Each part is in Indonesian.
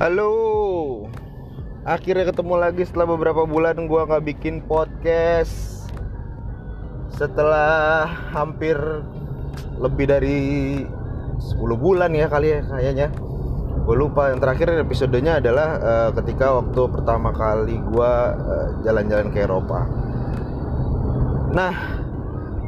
Halo. Akhirnya ketemu lagi setelah beberapa bulan gua nggak bikin podcast. Setelah hampir lebih dari 10 bulan ya kali ya kayaknya. Gue lupa. Yang terakhir episodenya adalah uh, ketika waktu pertama kali gua uh, jalan-jalan ke Eropa. Nah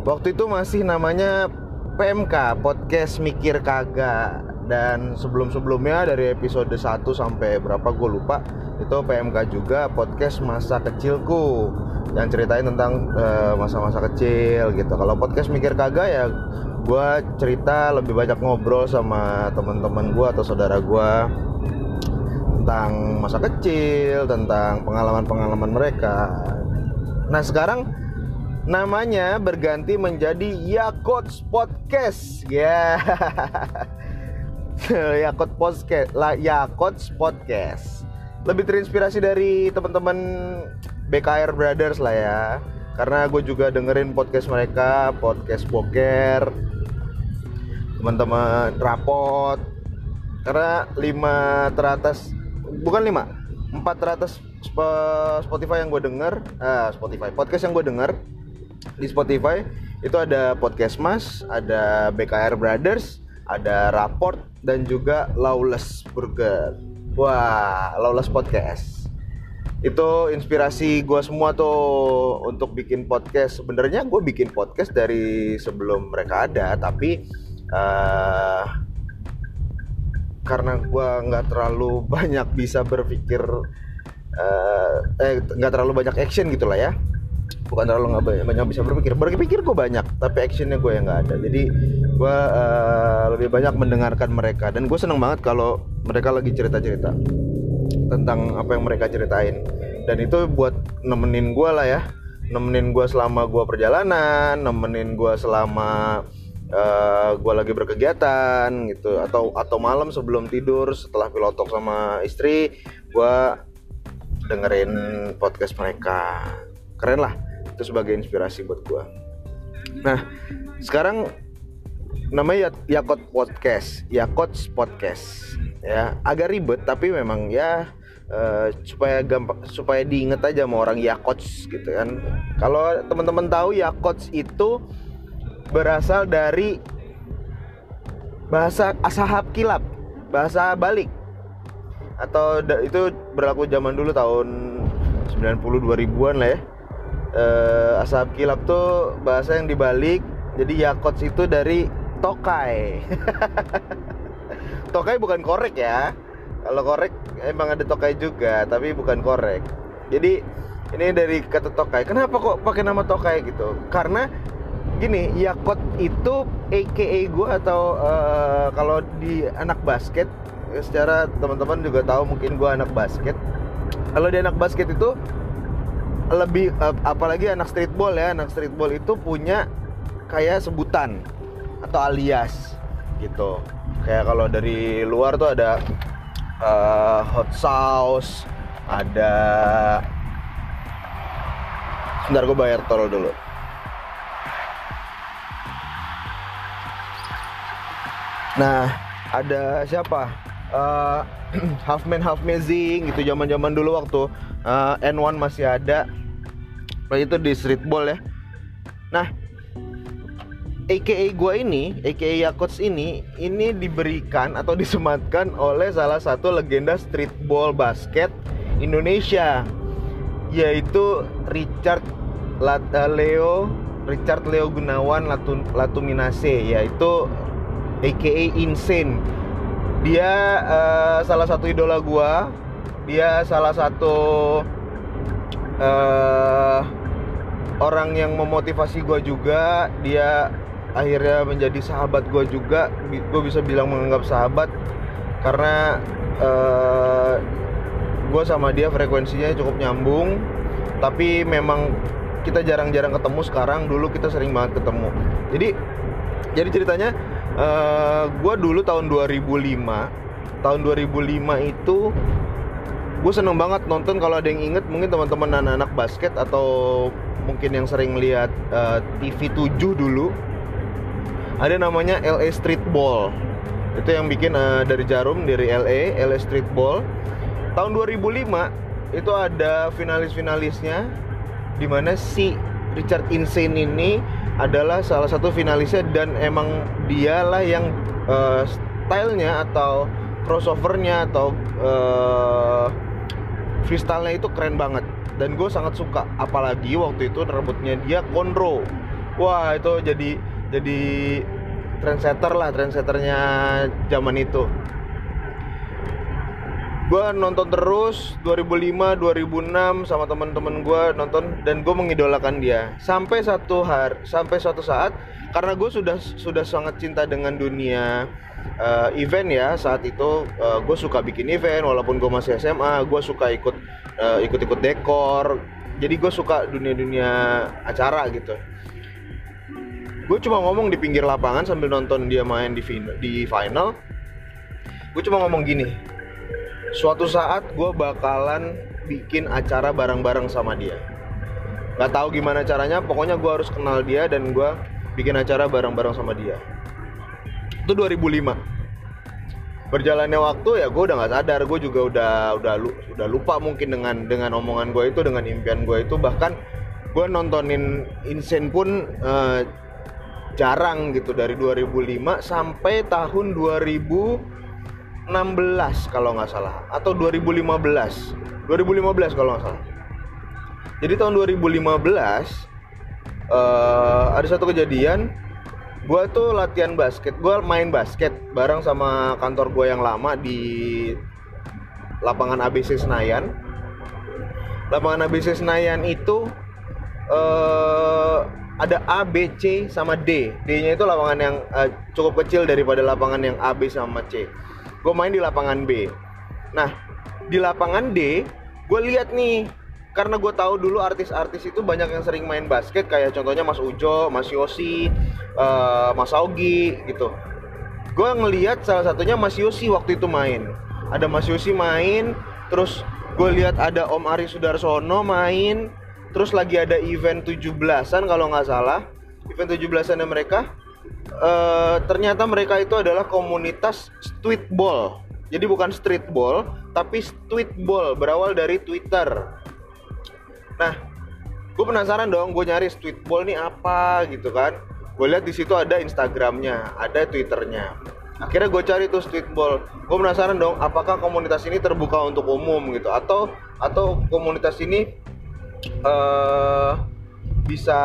waktu itu masih namanya PMK Podcast Mikir Kagak dan sebelum-sebelumnya dari episode 1 sampai berapa gue lupa. Itu PMK juga podcast masa kecilku. Yang ceritain tentang eh, masa-masa uh, kecil gitu. Kalau podcast mikir kagak ya gue cerita lebih banyak ngobrol sama teman-teman gue atau saudara gue tentang masa kecil tentang pengalaman-pengalaman mereka. Nah sekarang namanya berganti menjadi Yakots Podcast. Ya yeah. Yakot Podcast, lah Yakot Podcast. Lebih terinspirasi dari teman-teman BKR Brothers lah ya. Karena gue juga dengerin podcast mereka, podcast Boker, teman-teman rapot. Karena lima teratas, bukan lima, empat teratas Spotify yang gue denger, uh, Spotify podcast yang gue denger di Spotify itu ada podcast Mas, ada BKR Brothers, ada raport dan juga Lawless Burger. Wah, Lawless Podcast. Itu inspirasi gue semua tuh untuk bikin podcast. Sebenarnya gue bikin podcast dari sebelum mereka ada, tapi uh, karena gue nggak terlalu banyak bisa berpikir, uh, eh nggak terlalu banyak action gitulah ya bukan terlalu nggak banyak, banyak bisa berpikir. Berpikir gue banyak tapi actionnya gue yang nggak ada. Jadi gue uh, lebih banyak mendengarkan mereka. Dan gue seneng banget kalau mereka lagi cerita cerita tentang apa yang mereka ceritain. Dan itu buat nemenin gue lah ya. Nemenin gue selama gue perjalanan nemenin gue selama uh, eh, gue lagi berkegiatan gitu. Atau atau malam sebelum tidur setelah pilotok sama istri gue dengerin podcast mereka. Keren lah itu sebagai inspirasi buat gue nah sekarang namanya Yakot Podcast Yakot Podcast. Ya agak ribet tapi memang ya uh, supaya gampang supaya diinget aja sama orang Yakots gitu kan. Kalau teman-teman tahu Yakots itu berasal dari bahasa ashab kilap bahasa balik. Atau itu berlaku zaman dulu tahun 90 2000-an lah ya uh, asap kilap tuh bahasa yang dibalik. Jadi yakots itu dari tokai. Tokai bukan korek ya. Kalau korek emang ada tokai juga tapi bukan korek. Jadi ini dari kata tokai. Kenapa kok pakai nama tokai gitu? Karena gini yakot itu AKA gue atau uh, kalau di anak basket secara teman-teman juga tahu mungkin gue anak basket. Kalau di anak basket itu lebih uh, apalagi anak streetball ya anak streetball itu punya kayak sebutan atau alias gitu. Kayak kalau dari luar tuh ada uh, hot sauce ada sebentar gue bayar tol dulu. Nah ada siapa? Uh, half man half amazing gitu zaman zaman dulu waktu uh, N1 masih ada itu di streetball ya nah AKA gue ini, AKA Yakots ini, ini diberikan atau disematkan oleh salah satu legenda streetball basket Indonesia, yaitu Richard Lat eh, Leo Richard Leo Gunawan Latun Latuminase, yaitu AKA Insane. Dia uh, salah satu idola gue, dia salah satu uh, orang yang memotivasi gue juga dia akhirnya menjadi sahabat gue juga. Gue bisa bilang menganggap sahabat karena uh, eh, gue sama dia frekuensinya cukup nyambung. Tapi memang kita jarang-jarang ketemu sekarang dulu kita sering banget ketemu. Jadi jadi ceritanya uh, eh, gue dulu tahun 2005 tahun 2005 itu gue seneng banget nonton kalau ada yang inget mungkin teman-teman anak-anak basket atau mungkin yang sering lihat uh, TV 7 dulu. Ada namanya LA Street Ball. Itu yang bikin uh, dari Jarum dari LA LA Streetball tahun 2005 itu ada finalis-finalisnya di mana si Richard Insane ini adalah salah satu finalisnya dan emang dialah yang uh, stylenya atau crossovernya atau uh, freestyle-nya itu keren banget. Dan gue sangat suka apalagi waktu itu rambutnya dia konro wah itu jadi jadi trendsetter lah trendsetternya zaman itu. Gue nonton terus 2005 2006 sama teman-teman gue nonton dan gue mengidolakan dia. Sampai satu hari sampai suatu saat karena gue sudah sudah sangat cinta dengan dunia uh, event ya saat itu uh, gue suka bikin event walaupun gue masih SMA gue suka ikut uh, ikut-ikut dekor. Jadi gue suka dunia-dunia acara gitu. Gue cuma ngomong di pinggir lapangan sambil nonton dia main di final, di final. Gue cuma ngomong gini suatu saat gue bakalan bikin acara bareng-bareng sama dia. Nggak tahu gimana caranya pokoknya gue harus kenal dia dan gue bikin acara bareng-bareng sama dia itu 2005 berjalannya waktu ya gue udah nggak sadar. Gue juga udah udah udah lupa mungkin dengan dengan omongan gue itu dengan impian gue itu. Bahkan gue nontonin Insane pun uh, jarang gitu dari 2005 sampai tahun 2000 2016 kalau nggak salah. Atau 2015 2015 kalau nggak salah. Jadi tahun 2015 uh, eh, ada satu kejadian gue tuh latihan basket gue main basket bareng sama kantor gue yang lama di lapangan ABC Senayan. Lapangan ABC Senayan itu uh, ada A, B, C sama D. D-nya itu lapangan yang uh, cukup kecil daripada lapangan yang A, B sama C. Gue main di lapangan B. Nah di lapangan D gue lihat nih karena gue tahu dulu artis-artis itu banyak yang sering main basket kayak contohnya Mas Ujo, Mas Yosi, uh, Mas Augi gitu. Gue ngelihat salah satunya Mas Yosi waktu itu main. Ada Mas Yosi main, terus gue lihat ada Om Ari Sudarsono main, terus lagi ada event 17-an kalau nggak salah. Event 17-an mereka uh, ternyata mereka itu adalah komunitas streetball. Jadi bukan streetball, tapi streetball berawal dari Twitter. Nah, gue penasaran dong, gue nyari streetball nih apa gitu kan. Gue lihat di situ ada Instagramnya, ada Twitternya. Akhirnya gue cari tuh streetball. Gue penasaran dong, apakah komunitas ini terbuka untuk umum gitu, atau atau komunitas ini uh, bisa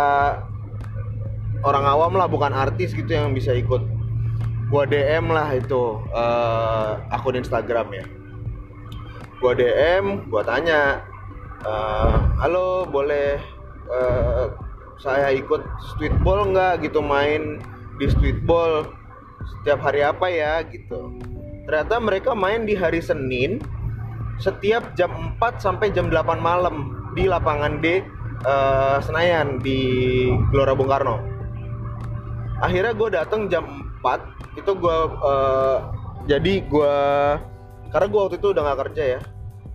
orang awam lah bukan artis gitu yang bisa ikut gua DM lah itu uh, akun Instagram ya gua DM gua tanya uh, halo boleh uh, saya ikut streetball nggak? Gitu main di streetball setiap hari apa ya? Gitu. Ternyata mereka main di hari Senin setiap jam 4 sampai jam 8 malam di lapangan D uh, Senayan di Gelora Bung Karno. Akhirnya gue datang jam 4 itu gue uh, jadi gue karena gue waktu itu udah nggak kerja ya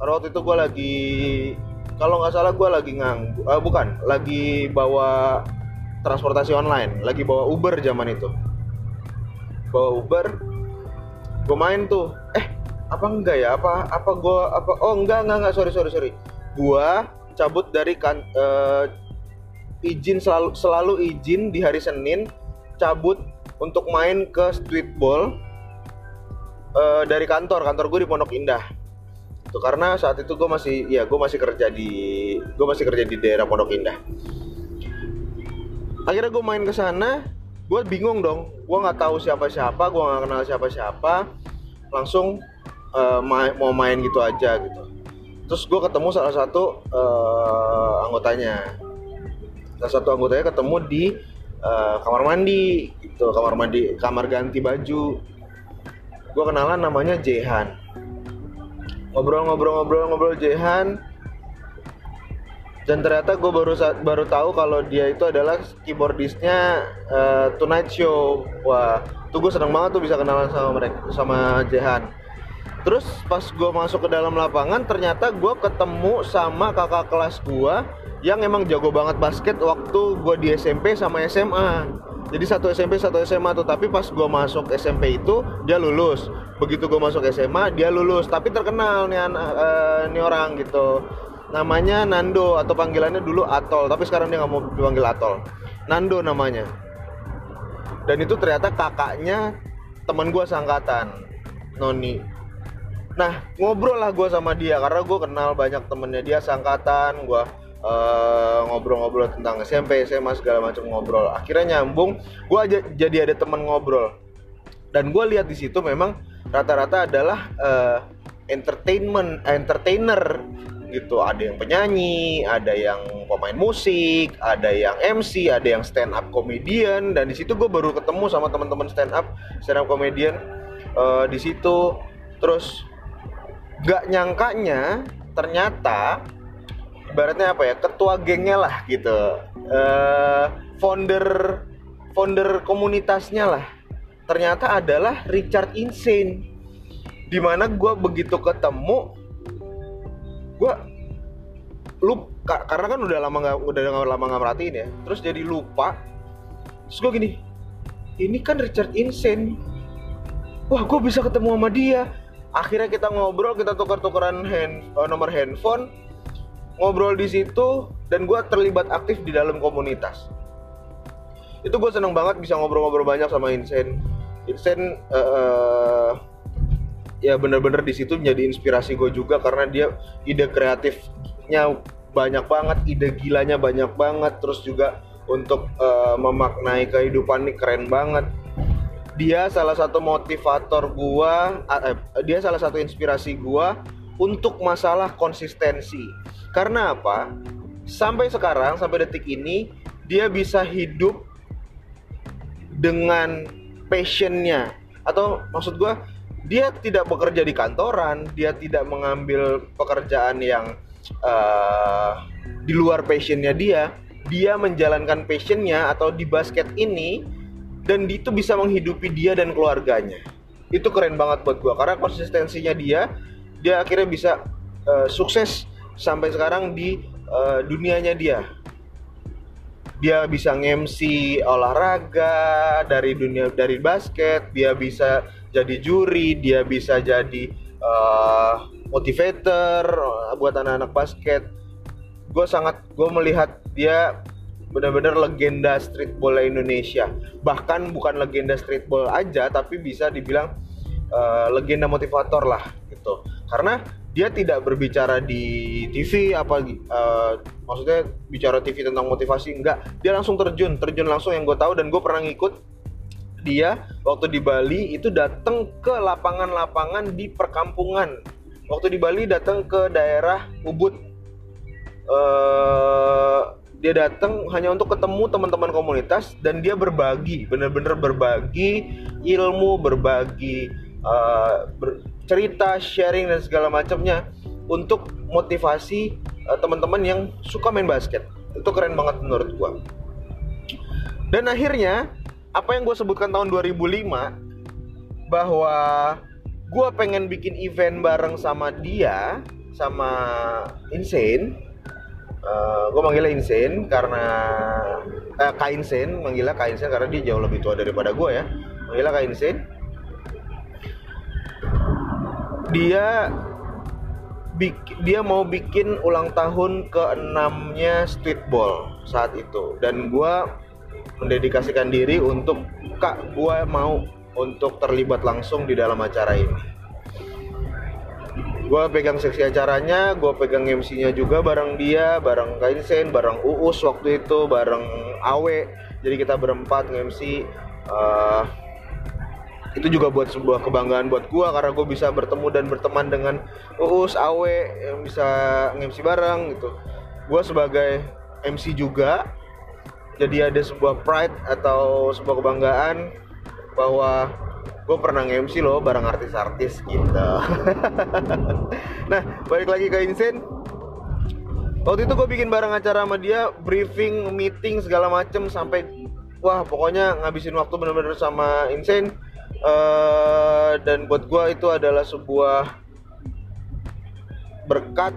karena waktu itu gue lagi kalau nggak salah gue lagi ngang uh, bukan lagi bawa transportasi online lagi bawa Uber zaman itu. Bawa Uber gue main tuh. Eh apa enggak ya? Apa apa gue apa oh enggak enggak enggak sorry sorry sorry. Gue cabut dari kan uh, izin selalu selalu izin di hari Senin cabut untuk main ke streetball uh, dari kantor. Kantor gue di Pondok Indah itu karena saat itu gue masih ya gue masih kerja di gue masih kerja di daerah Pondok Indah. Akhirnya gue main ke sana gue bingung dong. Gue nggak tahu siapa siapa gue nggak kenal siapa siapa langsung uh, mau main gitu aja gitu. Terus gue ketemu salah satu uh, anggotanya. Salah satu anggotanya ketemu di uh, kamar mandi gitu. Kamar mandi kamar ganti baju. Gue kenalan namanya Jehan ngobrol-ngobrol-ngobrol-ngobrol Jehan. Dan ternyata gue baru baru tahu kalau dia itu adalah keyboardisnya uh, Tonight Show. Wah tuh gue seneng banget tuh bisa kenalan sama mereka sama Jehan. Terus pas gue masuk ke dalam lapangan ternyata gue ketemu sama kakak kelas gue yang emang jago banget basket waktu gue di SMP sama SMA jadi satu SMP satu SMA tuh. Tapi pas gue masuk SMP itu dia lulus. Begitu gue masuk SMA dia lulus. Tapi terkenal nih uh, nih orang gitu. Namanya Nando atau panggilannya dulu Atol. Tapi sekarang dia nggak mau dipanggil Atol. Nando namanya. Dan itu ternyata kakaknya teman gue sangkatan Noni. Nah ngobrol lah gue sama dia karena gue kenal banyak temennya. Dia sangkatan gue uh, ngobrol-ngobrol tentang SMP SMA segala macam ngobrol. Akhirnya nyambung gue aja jadi ada teman ngobrol. Dan gue lihat di situ memang rata-rata adalah uh, entertainment entertainer gitu. Ada yang penyanyi ada yang pemain musik ada yang MC ada yang stand up comedian. Dan di situ gue baru ketemu sama teman-teman stand up stand up comedian uh, di situ. Terus gak nyangkanya ternyata ibaratnya apa ya ketua gengnya lah gitu. Uh, founder founder komunitasnya lah. Ternyata adalah Richard Insane. Di mana gue begitu ketemu gue lu karena kan udah lama nggak udah lama nggak merhatiin ya. Terus jadi lupa. Terus gue gini ini kan Richard Insane. Wah gue bisa ketemu sama dia. Akhirnya kita ngobrol kita tukar-tukaran hand, uh, nomor handphone ngobrol di situ dan gue terlibat aktif di dalam komunitas itu gue seneng banget bisa ngobrol-ngobrol banyak sama Insane Insane uh, uh, ya bener-bener di situ menjadi inspirasi gue juga karena dia ide kreatifnya banyak banget, ide gilanya banyak banget, terus juga untuk uh, memaknai kehidupan ini keren banget. Dia salah satu motivator gua, uh, dia salah satu inspirasi gua untuk masalah konsistensi. Karena apa? Sampai sekarang, sampai detik ini, dia bisa hidup dengan passionnya atau maksud gua dia tidak bekerja di kantoran, dia tidak mengambil pekerjaan yang uh, di luar passionnya dia, dia menjalankan passionnya atau di basket ini dan itu bisa menghidupi dia dan keluarganya. Itu keren banget buat gua karena konsistensinya dia, dia akhirnya bisa uh, sukses sampai sekarang di uh, dunianya dia. Dia bisa nge-MC olahraga dari dunia dari basket, dia bisa jadi juri, dia bisa jadi uh, motivator buat anak-anak basket. Gue sangat gue melihat dia benar-benar legenda streetball Indonesia. Bahkan bukan legenda streetball aja, tapi bisa dibilang uh, legenda motivator lah gitu. Karena dia tidak berbicara di TV apa uh, maksudnya bicara TV tentang motivasi enggak dia langsung terjun terjun langsung yang gue tahu dan gue pernah ngikut dia waktu di Bali itu datang ke lapangan-lapangan di perkampungan. Waktu di Bali datang ke daerah Ubud. Uh, dia datang hanya untuk ketemu teman-teman komunitas dan dia berbagi, benar-benar berbagi ilmu, berbagi uh, ber cerita, sharing dan segala macamnya untuk motivasi uh, teman-teman yang suka main basket. Itu keren banget menurut gua. Dan akhirnya apa yang gue sebutkan tahun 2005 bahwa gue pengen bikin event bareng sama dia sama Insane uh, eh, gue manggilnya Insane karena uh, Kak Insane manggilnya Kak karena dia jauh lebih tua daripada gue ya manggilnya Kak dia dia mau bikin ulang tahun ke enamnya streetball saat itu. Dan gue mendedikasikan diri untuk kak gue mau untuk terlibat langsung di dalam acara ini. Gue pegang seksi acaranya gue pegang MC-nya juga bareng dia bareng Kainsen bareng Uus waktu itu bareng Awe. Jadi kita berempat nge-MC uh, itu juga buat sebuah kebanggaan buat gue karena gue bisa bertemu dan berteman dengan Uus Awe yang bisa nge-MC bareng gitu. Gue sebagai MC juga jadi ada sebuah pride atau sebuah kebanggaan bahwa gue pernah nge-MC loh bareng artis-artis gitu. Nah balik lagi ke Insen. Waktu itu gue bikin bareng acara sama dia briefing meeting segala macem sampai wah pokoknya ngabisin waktu bener-bener sama Insane uh, dan buat gue itu adalah sebuah berkat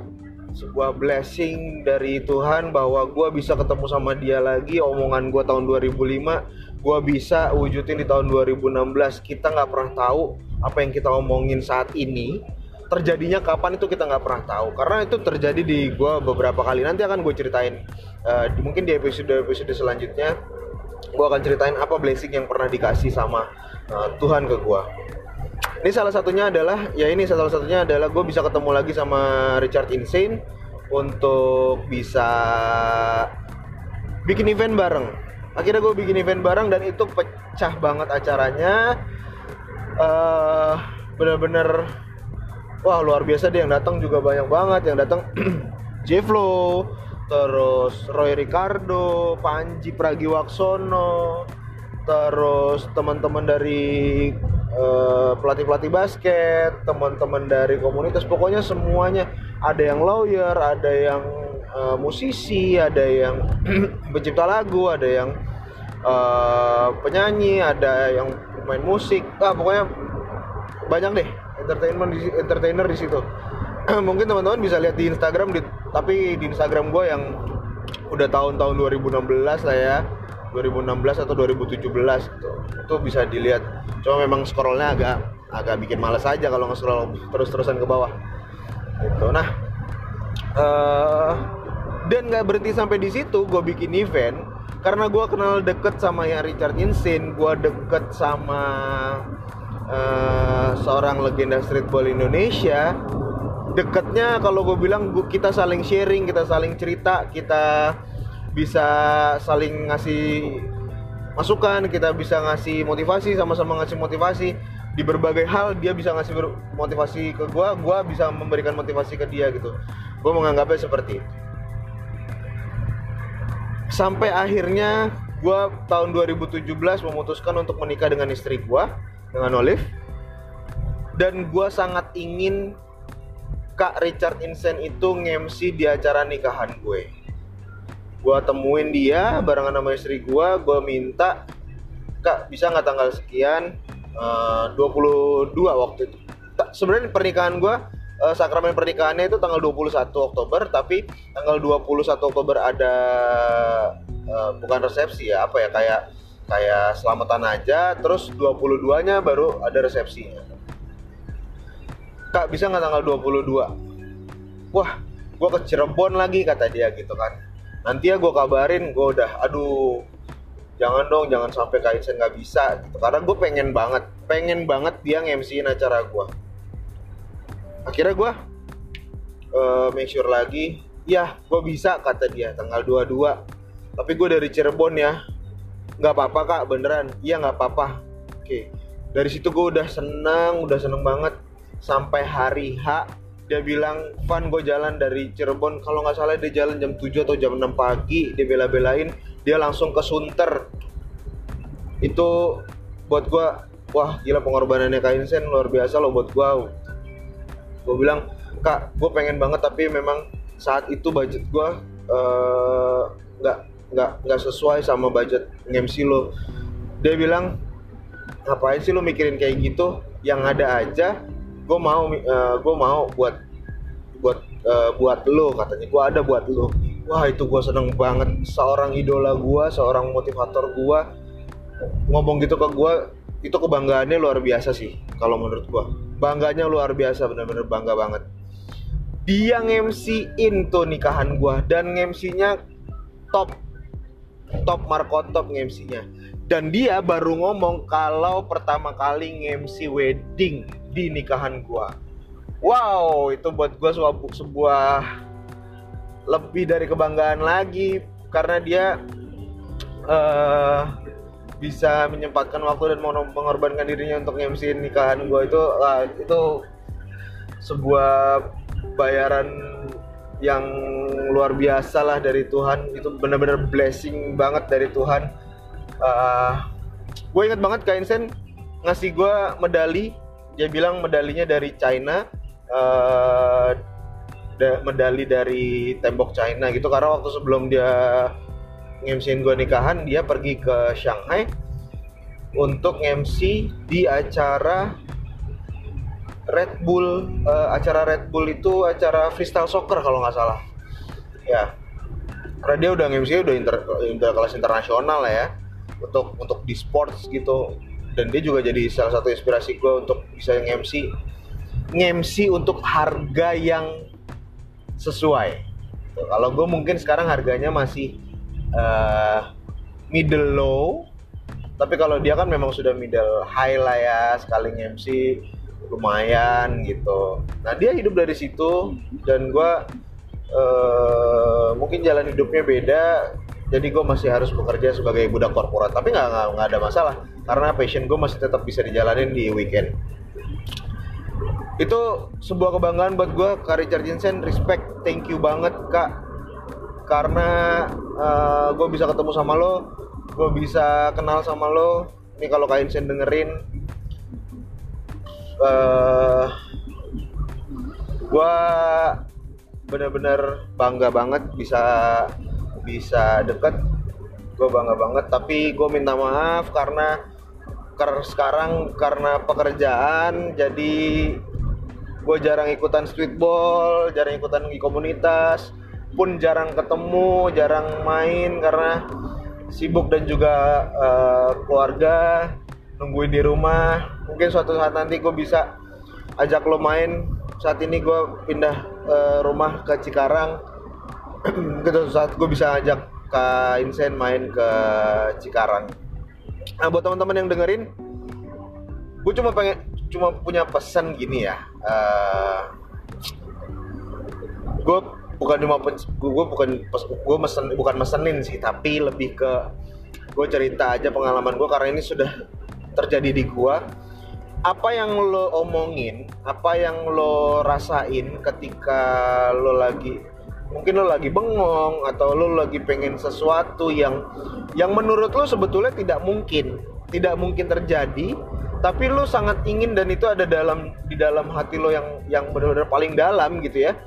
sebuah blessing dari Tuhan bahwa gue bisa ketemu sama dia lagi. Omongan gue tahun 2005 gue bisa wujudin di tahun 2016 kita nggak pernah tahu apa yang kita omongin saat ini. Terjadinya kapan itu kita nggak pernah tahu. Karena itu terjadi di gue beberapa kali. Nanti akan gue ceritain uh, mungkin di episode episode selanjutnya gue akan ceritain apa blessing yang pernah dikasih sama uh, Tuhan ke gue ini salah satunya adalah ya ini salah satunya adalah gue bisa ketemu lagi sama Richard Insane untuk bisa bikin event bareng. Akhirnya gue bikin event bareng dan itu pecah banget acaranya. Uh, bener-bener wah luar biasa deh yang datang juga banyak banget. Yang datang Jeflo terus Roy Ricardo Panji Pragiwaksono terus teman-teman dari uh, pelatih-pelatih basket teman-teman dari komunitas pokoknya semuanya. Ada yang lawyer ada yang uh, musisi ada yang pencipta lagu ada yang uh, penyanyi ada yang main musik. Ah pokoknya banyak deh entertainment di, entertainer di situ. Mungkin teman-teman bisa lihat di Instagram di, tapi di Instagram gue yang udah tahun-tahun 2016 lah ya 2016 atau 2017 gitu. itu bisa dilihat. Cuma memang scrollnya agak agak bikin males aja kalau nge-scroll terus-terusan ke bawah. Gitu. Nah uh, dan nggak berhenti sampai di situ gue bikin event. Karena gue kenal deket sama yang Richard Insane gue deket sama uh, seorang legenda streetball Indonesia. Deketnya kalau gue bilang kita saling sharing kita saling cerita kita bisa saling ngasih masukan kita bisa ngasih motivasi sama-sama ngasih motivasi. Di berbagai hal dia bisa ngasih motivasi ke gue gue bisa memberikan motivasi ke dia gitu. Gue menganggapnya seperti itu. Sampai akhirnya gue tahun 2017 memutuskan untuk menikah dengan istri gue dengan Olive. Dan gue sangat ingin Kak Richard Insen itu ngemsi di acara nikahan gue gue temuin dia barengan sama istri gue gue minta Kak bisa nggak tanggal sekian? Uh, 22 waktu itu. Sebenarnya pernikahan gue uh, sakramen pernikahannya itu tanggal 21 Oktober tapi tanggal 21 Oktober ada uh, bukan resepsi ya apa ya kayak kayak selamatan aja terus 22 nya baru ada resepsinya. Kak bisa nggak tanggal 22 wah gue ke Cirebon lagi kata dia gitu kan nanti ya gue kabarin gue udah aduh jangan dong jangan sampai Kaisen nggak bisa gitu. Karena gue pengen banget pengen banget dia ngemsiin acara gue akhirnya gue uh, make sure lagi ya gue bisa kata dia tanggal 22 tapi gue dari Cirebon ya. Nggak apa-apa kak beneran. Iya nggak apa-apa. Oke. Dari situ gue udah seneng udah seneng banget. Sampai hari H dia bilang Van gue jalan dari Cirebon. Kalau nggak salah dia jalan jam 7 atau jam 6 pagi dia bela-belain dia langsung ke Sunter. Itu buat gue wah gila pengorbanannya Kak Insen luar biasa loh buat gue gue bilang kak gue pengen banget tapi memang saat itu budget gue uh, nggak nggak nggak sesuai sama budget MC lo. Dia bilang ngapain sih lo mikirin kayak gitu? Yang ada aja gue mau uh, eh, gue mau buat buat uh, buat lo katanya. Gue ada buat lo. Wah itu gue seneng banget. Seorang idola gue seorang motivator gue ngomong gitu ke gue itu kebanggaannya luar biasa sih kalau menurut gue bangganya luar biasa bener-bener bangga banget. Dia ngemsiin tuh nikahan gue dan ngemsinya top top Marco top ngemsinya dan dia baru ngomong kalau pertama kali ngemsi wedding di nikahan gua. Wow itu buat gua sebuah, sebuah lebih dari kebanggaan lagi karena dia uh, bisa menyempatkan waktu dan mengorbankan dirinya untuk ngemsi nikahan gua. Itu uh, itu sebuah bayaran yang luar biasa lah dari Tuhan. Itu benar-benar blessing banget dari Tuhan. Uh, ah, gue inget banget Kak Insen ngasih gue medali dia bilang medalinya dari China uh, da medali dari tembok China gitu. Karena waktu sebelum dia ngemsiin gue nikahan dia pergi ke Shanghai untuk ngemsi di acara Red Bull uh, acara Red Bull itu acara freestyle soccer kalau nggak salah. Ya. Karena dia udah nge udah inter, inter kelas internasional ya untuk untuk di sports gitu dan dia juga jadi salah satu inspirasi gue untuk bisa nge-MC nge-MC untuk harga yang sesuai. Kalau gue mungkin sekarang harganya masih uh, middle low. Tapi kalau dia kan memang sudah middle high lah ya sekali nge-MC lumayan gitu. Nah dia hidup dari situ dan gue uh, mungkin jalan hidupnya beda jadi gue masih harus bekerja sebagai budak korporat. Tapi nggak nggak ada masalah. Karena passion gue masih tetap bisa dijalanin di weekend. Itu sebuah kebanggaan buat gue Kak Richard Jensen. Respect thank you banget kak. Karena uh, gue bisa ketemu sama lo gue bisa kenal sama lo. Ini kalau Kak Jensen dengerin uh, eh, gue bener-bener bangga banget bisa bisa deket gue bangga banget. Tapi gue minta maaf karena karena sekarang karena pekerjaan jadi gue jarang ikutan streetball jarang ikutan di komunitas pun jarang ketemu jarang main karena sibuk dan juga uh, keluarga nungguin di rumah. Mungkin suatu saat nanti gue bisa ajak lo main. Saat ini gue pindah uh, rumah ke Cikarang gitu saat gue bisa ajak Kak Insen main ke Cikarang. Nah buat teman-teman yang dengerin gue cuma pengen cuma punya pesan gini ya uh, eh, gue bukan cuma gue bukan gue mesen bukan mesenin sih tapi lebih ke gue cerita aja pengalaman gue karena ini sudah terjadi di gue apa yang lo omongin apa yang lo rasain ketika lo lagi mungkin lo lagi bengong atau lo lagi pengen sesuatu yang yang menurut lo sebetulnya tidak mungkin tidak mungkin terjadi tapi lo sangat ingin dan itu ada dalam di dalam hati lo yang yang benar-benar paling dalam gitu ya.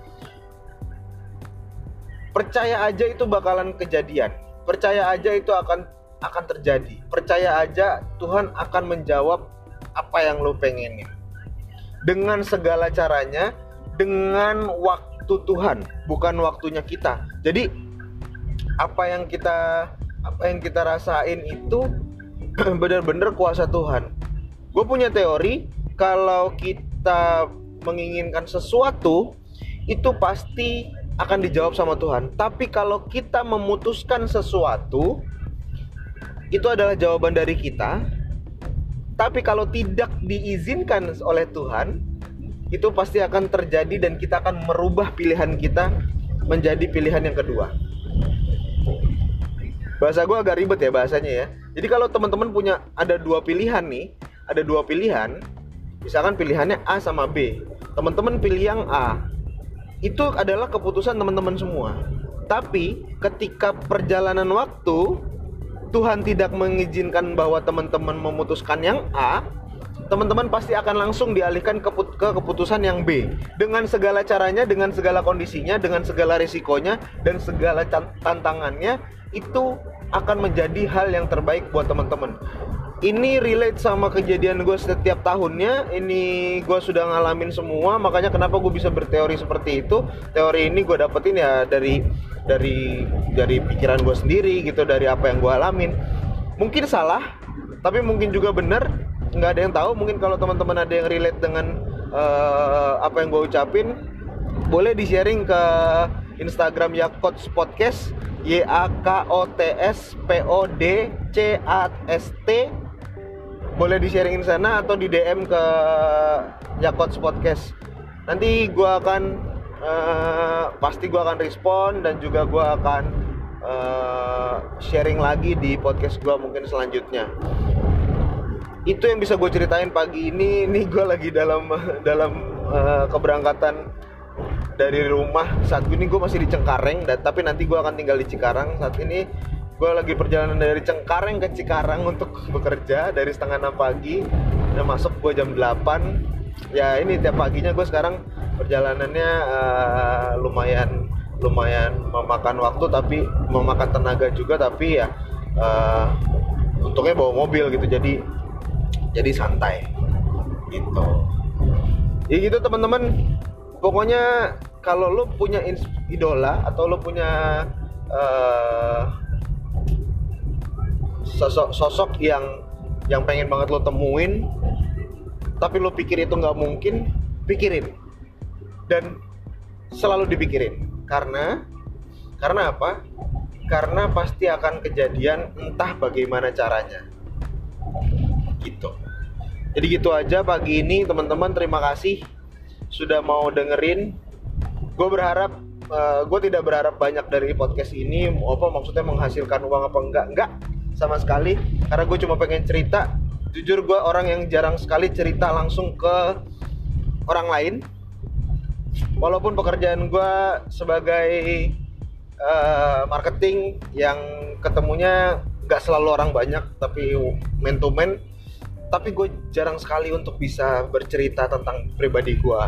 Percaya aja itu bakalan kejadian. Percaya aja itu akan akan terjadi. Percaya aja Tuhan akan menjawab apa yang lo pengenin. Dengan segala caranya dengan waktu waktu Tuhan, bukan waktunya kita. Jadi apa yang kita apa yang kita rasain itu benar-benar kuasa Tuhan. Gue punya teori kalau kita menginginkan sesuatu itu pasti akan dijawab sama Tuhan. Tapi kalau kita memutuskan sesuatu itu adalah jawaban dari kita. Tapi kalau tidak diizinkan oleh Tuhan, itu pasti akan terjadi dan kita akan merubah pilihan kita menjadi pilihan yang kedua. Bahasa gue agak ribet ya bahasanya ya. Jadi kalau teman-teman punya ada dua pilihan nih, ada dua pilihan, misalkan pilihannya A sama B. Teman-teman pilih yang A. Itu adalah keputusan teman-teman semua. Tapi ketika perjalanan waktu Tuhan tidak mengizinkan bahwa teman-teman memutuskan yang A, teman-teman pasti akan langsung dialihkan ke, ke keputusan yang B dengan segala caranya, dengan segala kondisinya, dengan segala risikonya dan segala tantangannya itu akan menjadi hal yang terbaik buat teman-teman. Ini relate sama kejadian gue setiap tahunnya. Ini gue sudah ngalamin semua, makanya kenapa gue bisa berteori seperti itu. Teori ini gue dapetin ya dari dari dari pikiran gue sendiri gitu, dari apa yang gue alamin. Mungkin salah, tapi mungkin juga benar nggak ada yang tahu mungkin kalau teman-teman ada yang relate dengan uh, apa yang gue ucapin boleh di sharing ke Instagram Yakots Podcast Y A K O T S P O D C A S T. Boleh di sharingin sana atau di DM ke Yakots Podcast. Nanti gue akan uh, pasti gue akan respon dan juga gue akan uh, sharing lagi di podcast gue mungkin selanjutnya itu yang bisa gue ceritain pagi ini. Ini gue lagi dalam dalam uh, keberangkatan dari rumah. Saat ini gue masih di Cengkareng dan tapi nanti gue akan tinggal di Cikarang. Saat ini gue lagi perjalanan dari Cengkareng ke Cikarang untuk bekerja dari setengah enam pagi. Dan masuk gue jam 8 ya ini tiap paginya gue sekarang perjalanannya uh, lumayan lumayan memakan waktu tapi memakan tenaga juga. Tapi ya uh, untungnya bawa mobil gitu. Jadi jadi santai. Gitu. Ya gitu teman-teman. Pokoknya kalau lo punya idola atau lo punya uh, sosok sosok yang yang pengen banget lo temuin tapi lo pikir itu nggak mungkin pikirin. Dan selalu dipikirin. Karena karena apa? Karena pasti akan kejadian entah bagaimana caranya gitu. Jadi gitu aja pagi ini teman-teman. Terima kasih sudah mau dengerin. Gue berharap uh, gue tidak berharap banyak dari podcast ini. Apa maksudnya menghasilkan uang apa enggak? Enggak sama sekali. Karena gue cuma pengen cerita. Jujur gue orang yang jarang sekali cerita langsung ke orang lain. Walaupun pekerjaan gue sebagai uh, marketing yang ketemunya nggak selalu orang banyak tapi man to tapi gue jarang sekali untuk bisa bercerita tentang pribadi gue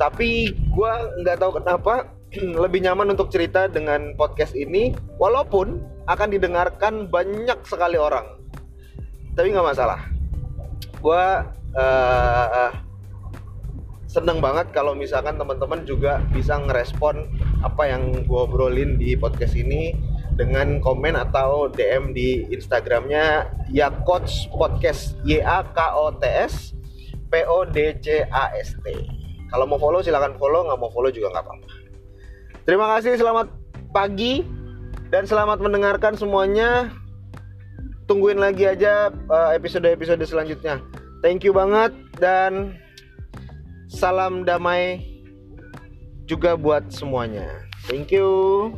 tapi gue nggak tahu kenapa lebih nyaman untuk cerita dengan podcast ini walaupun akan didengarkan banyak sekali orang. Tapi nggak masalah. Gue uh, seneng banget kalau misalkan teman-teman juga bisa ngerespon apa yang gue obrolin di podcast ini dengan komen atau DM di Instagramnya ya coach podcast Y A K O T S P O D C A S T. Kalau mau follow silahkan follow, nggak mau follow juga nggak apa-apa. Terima kasih, selamat pagi dan selamat mendengarkan semuanya. Tungguin lagi aja eh, episode-episode selanjutnya. Thank you banget dan salam damai juga buat semuanya. Thank you.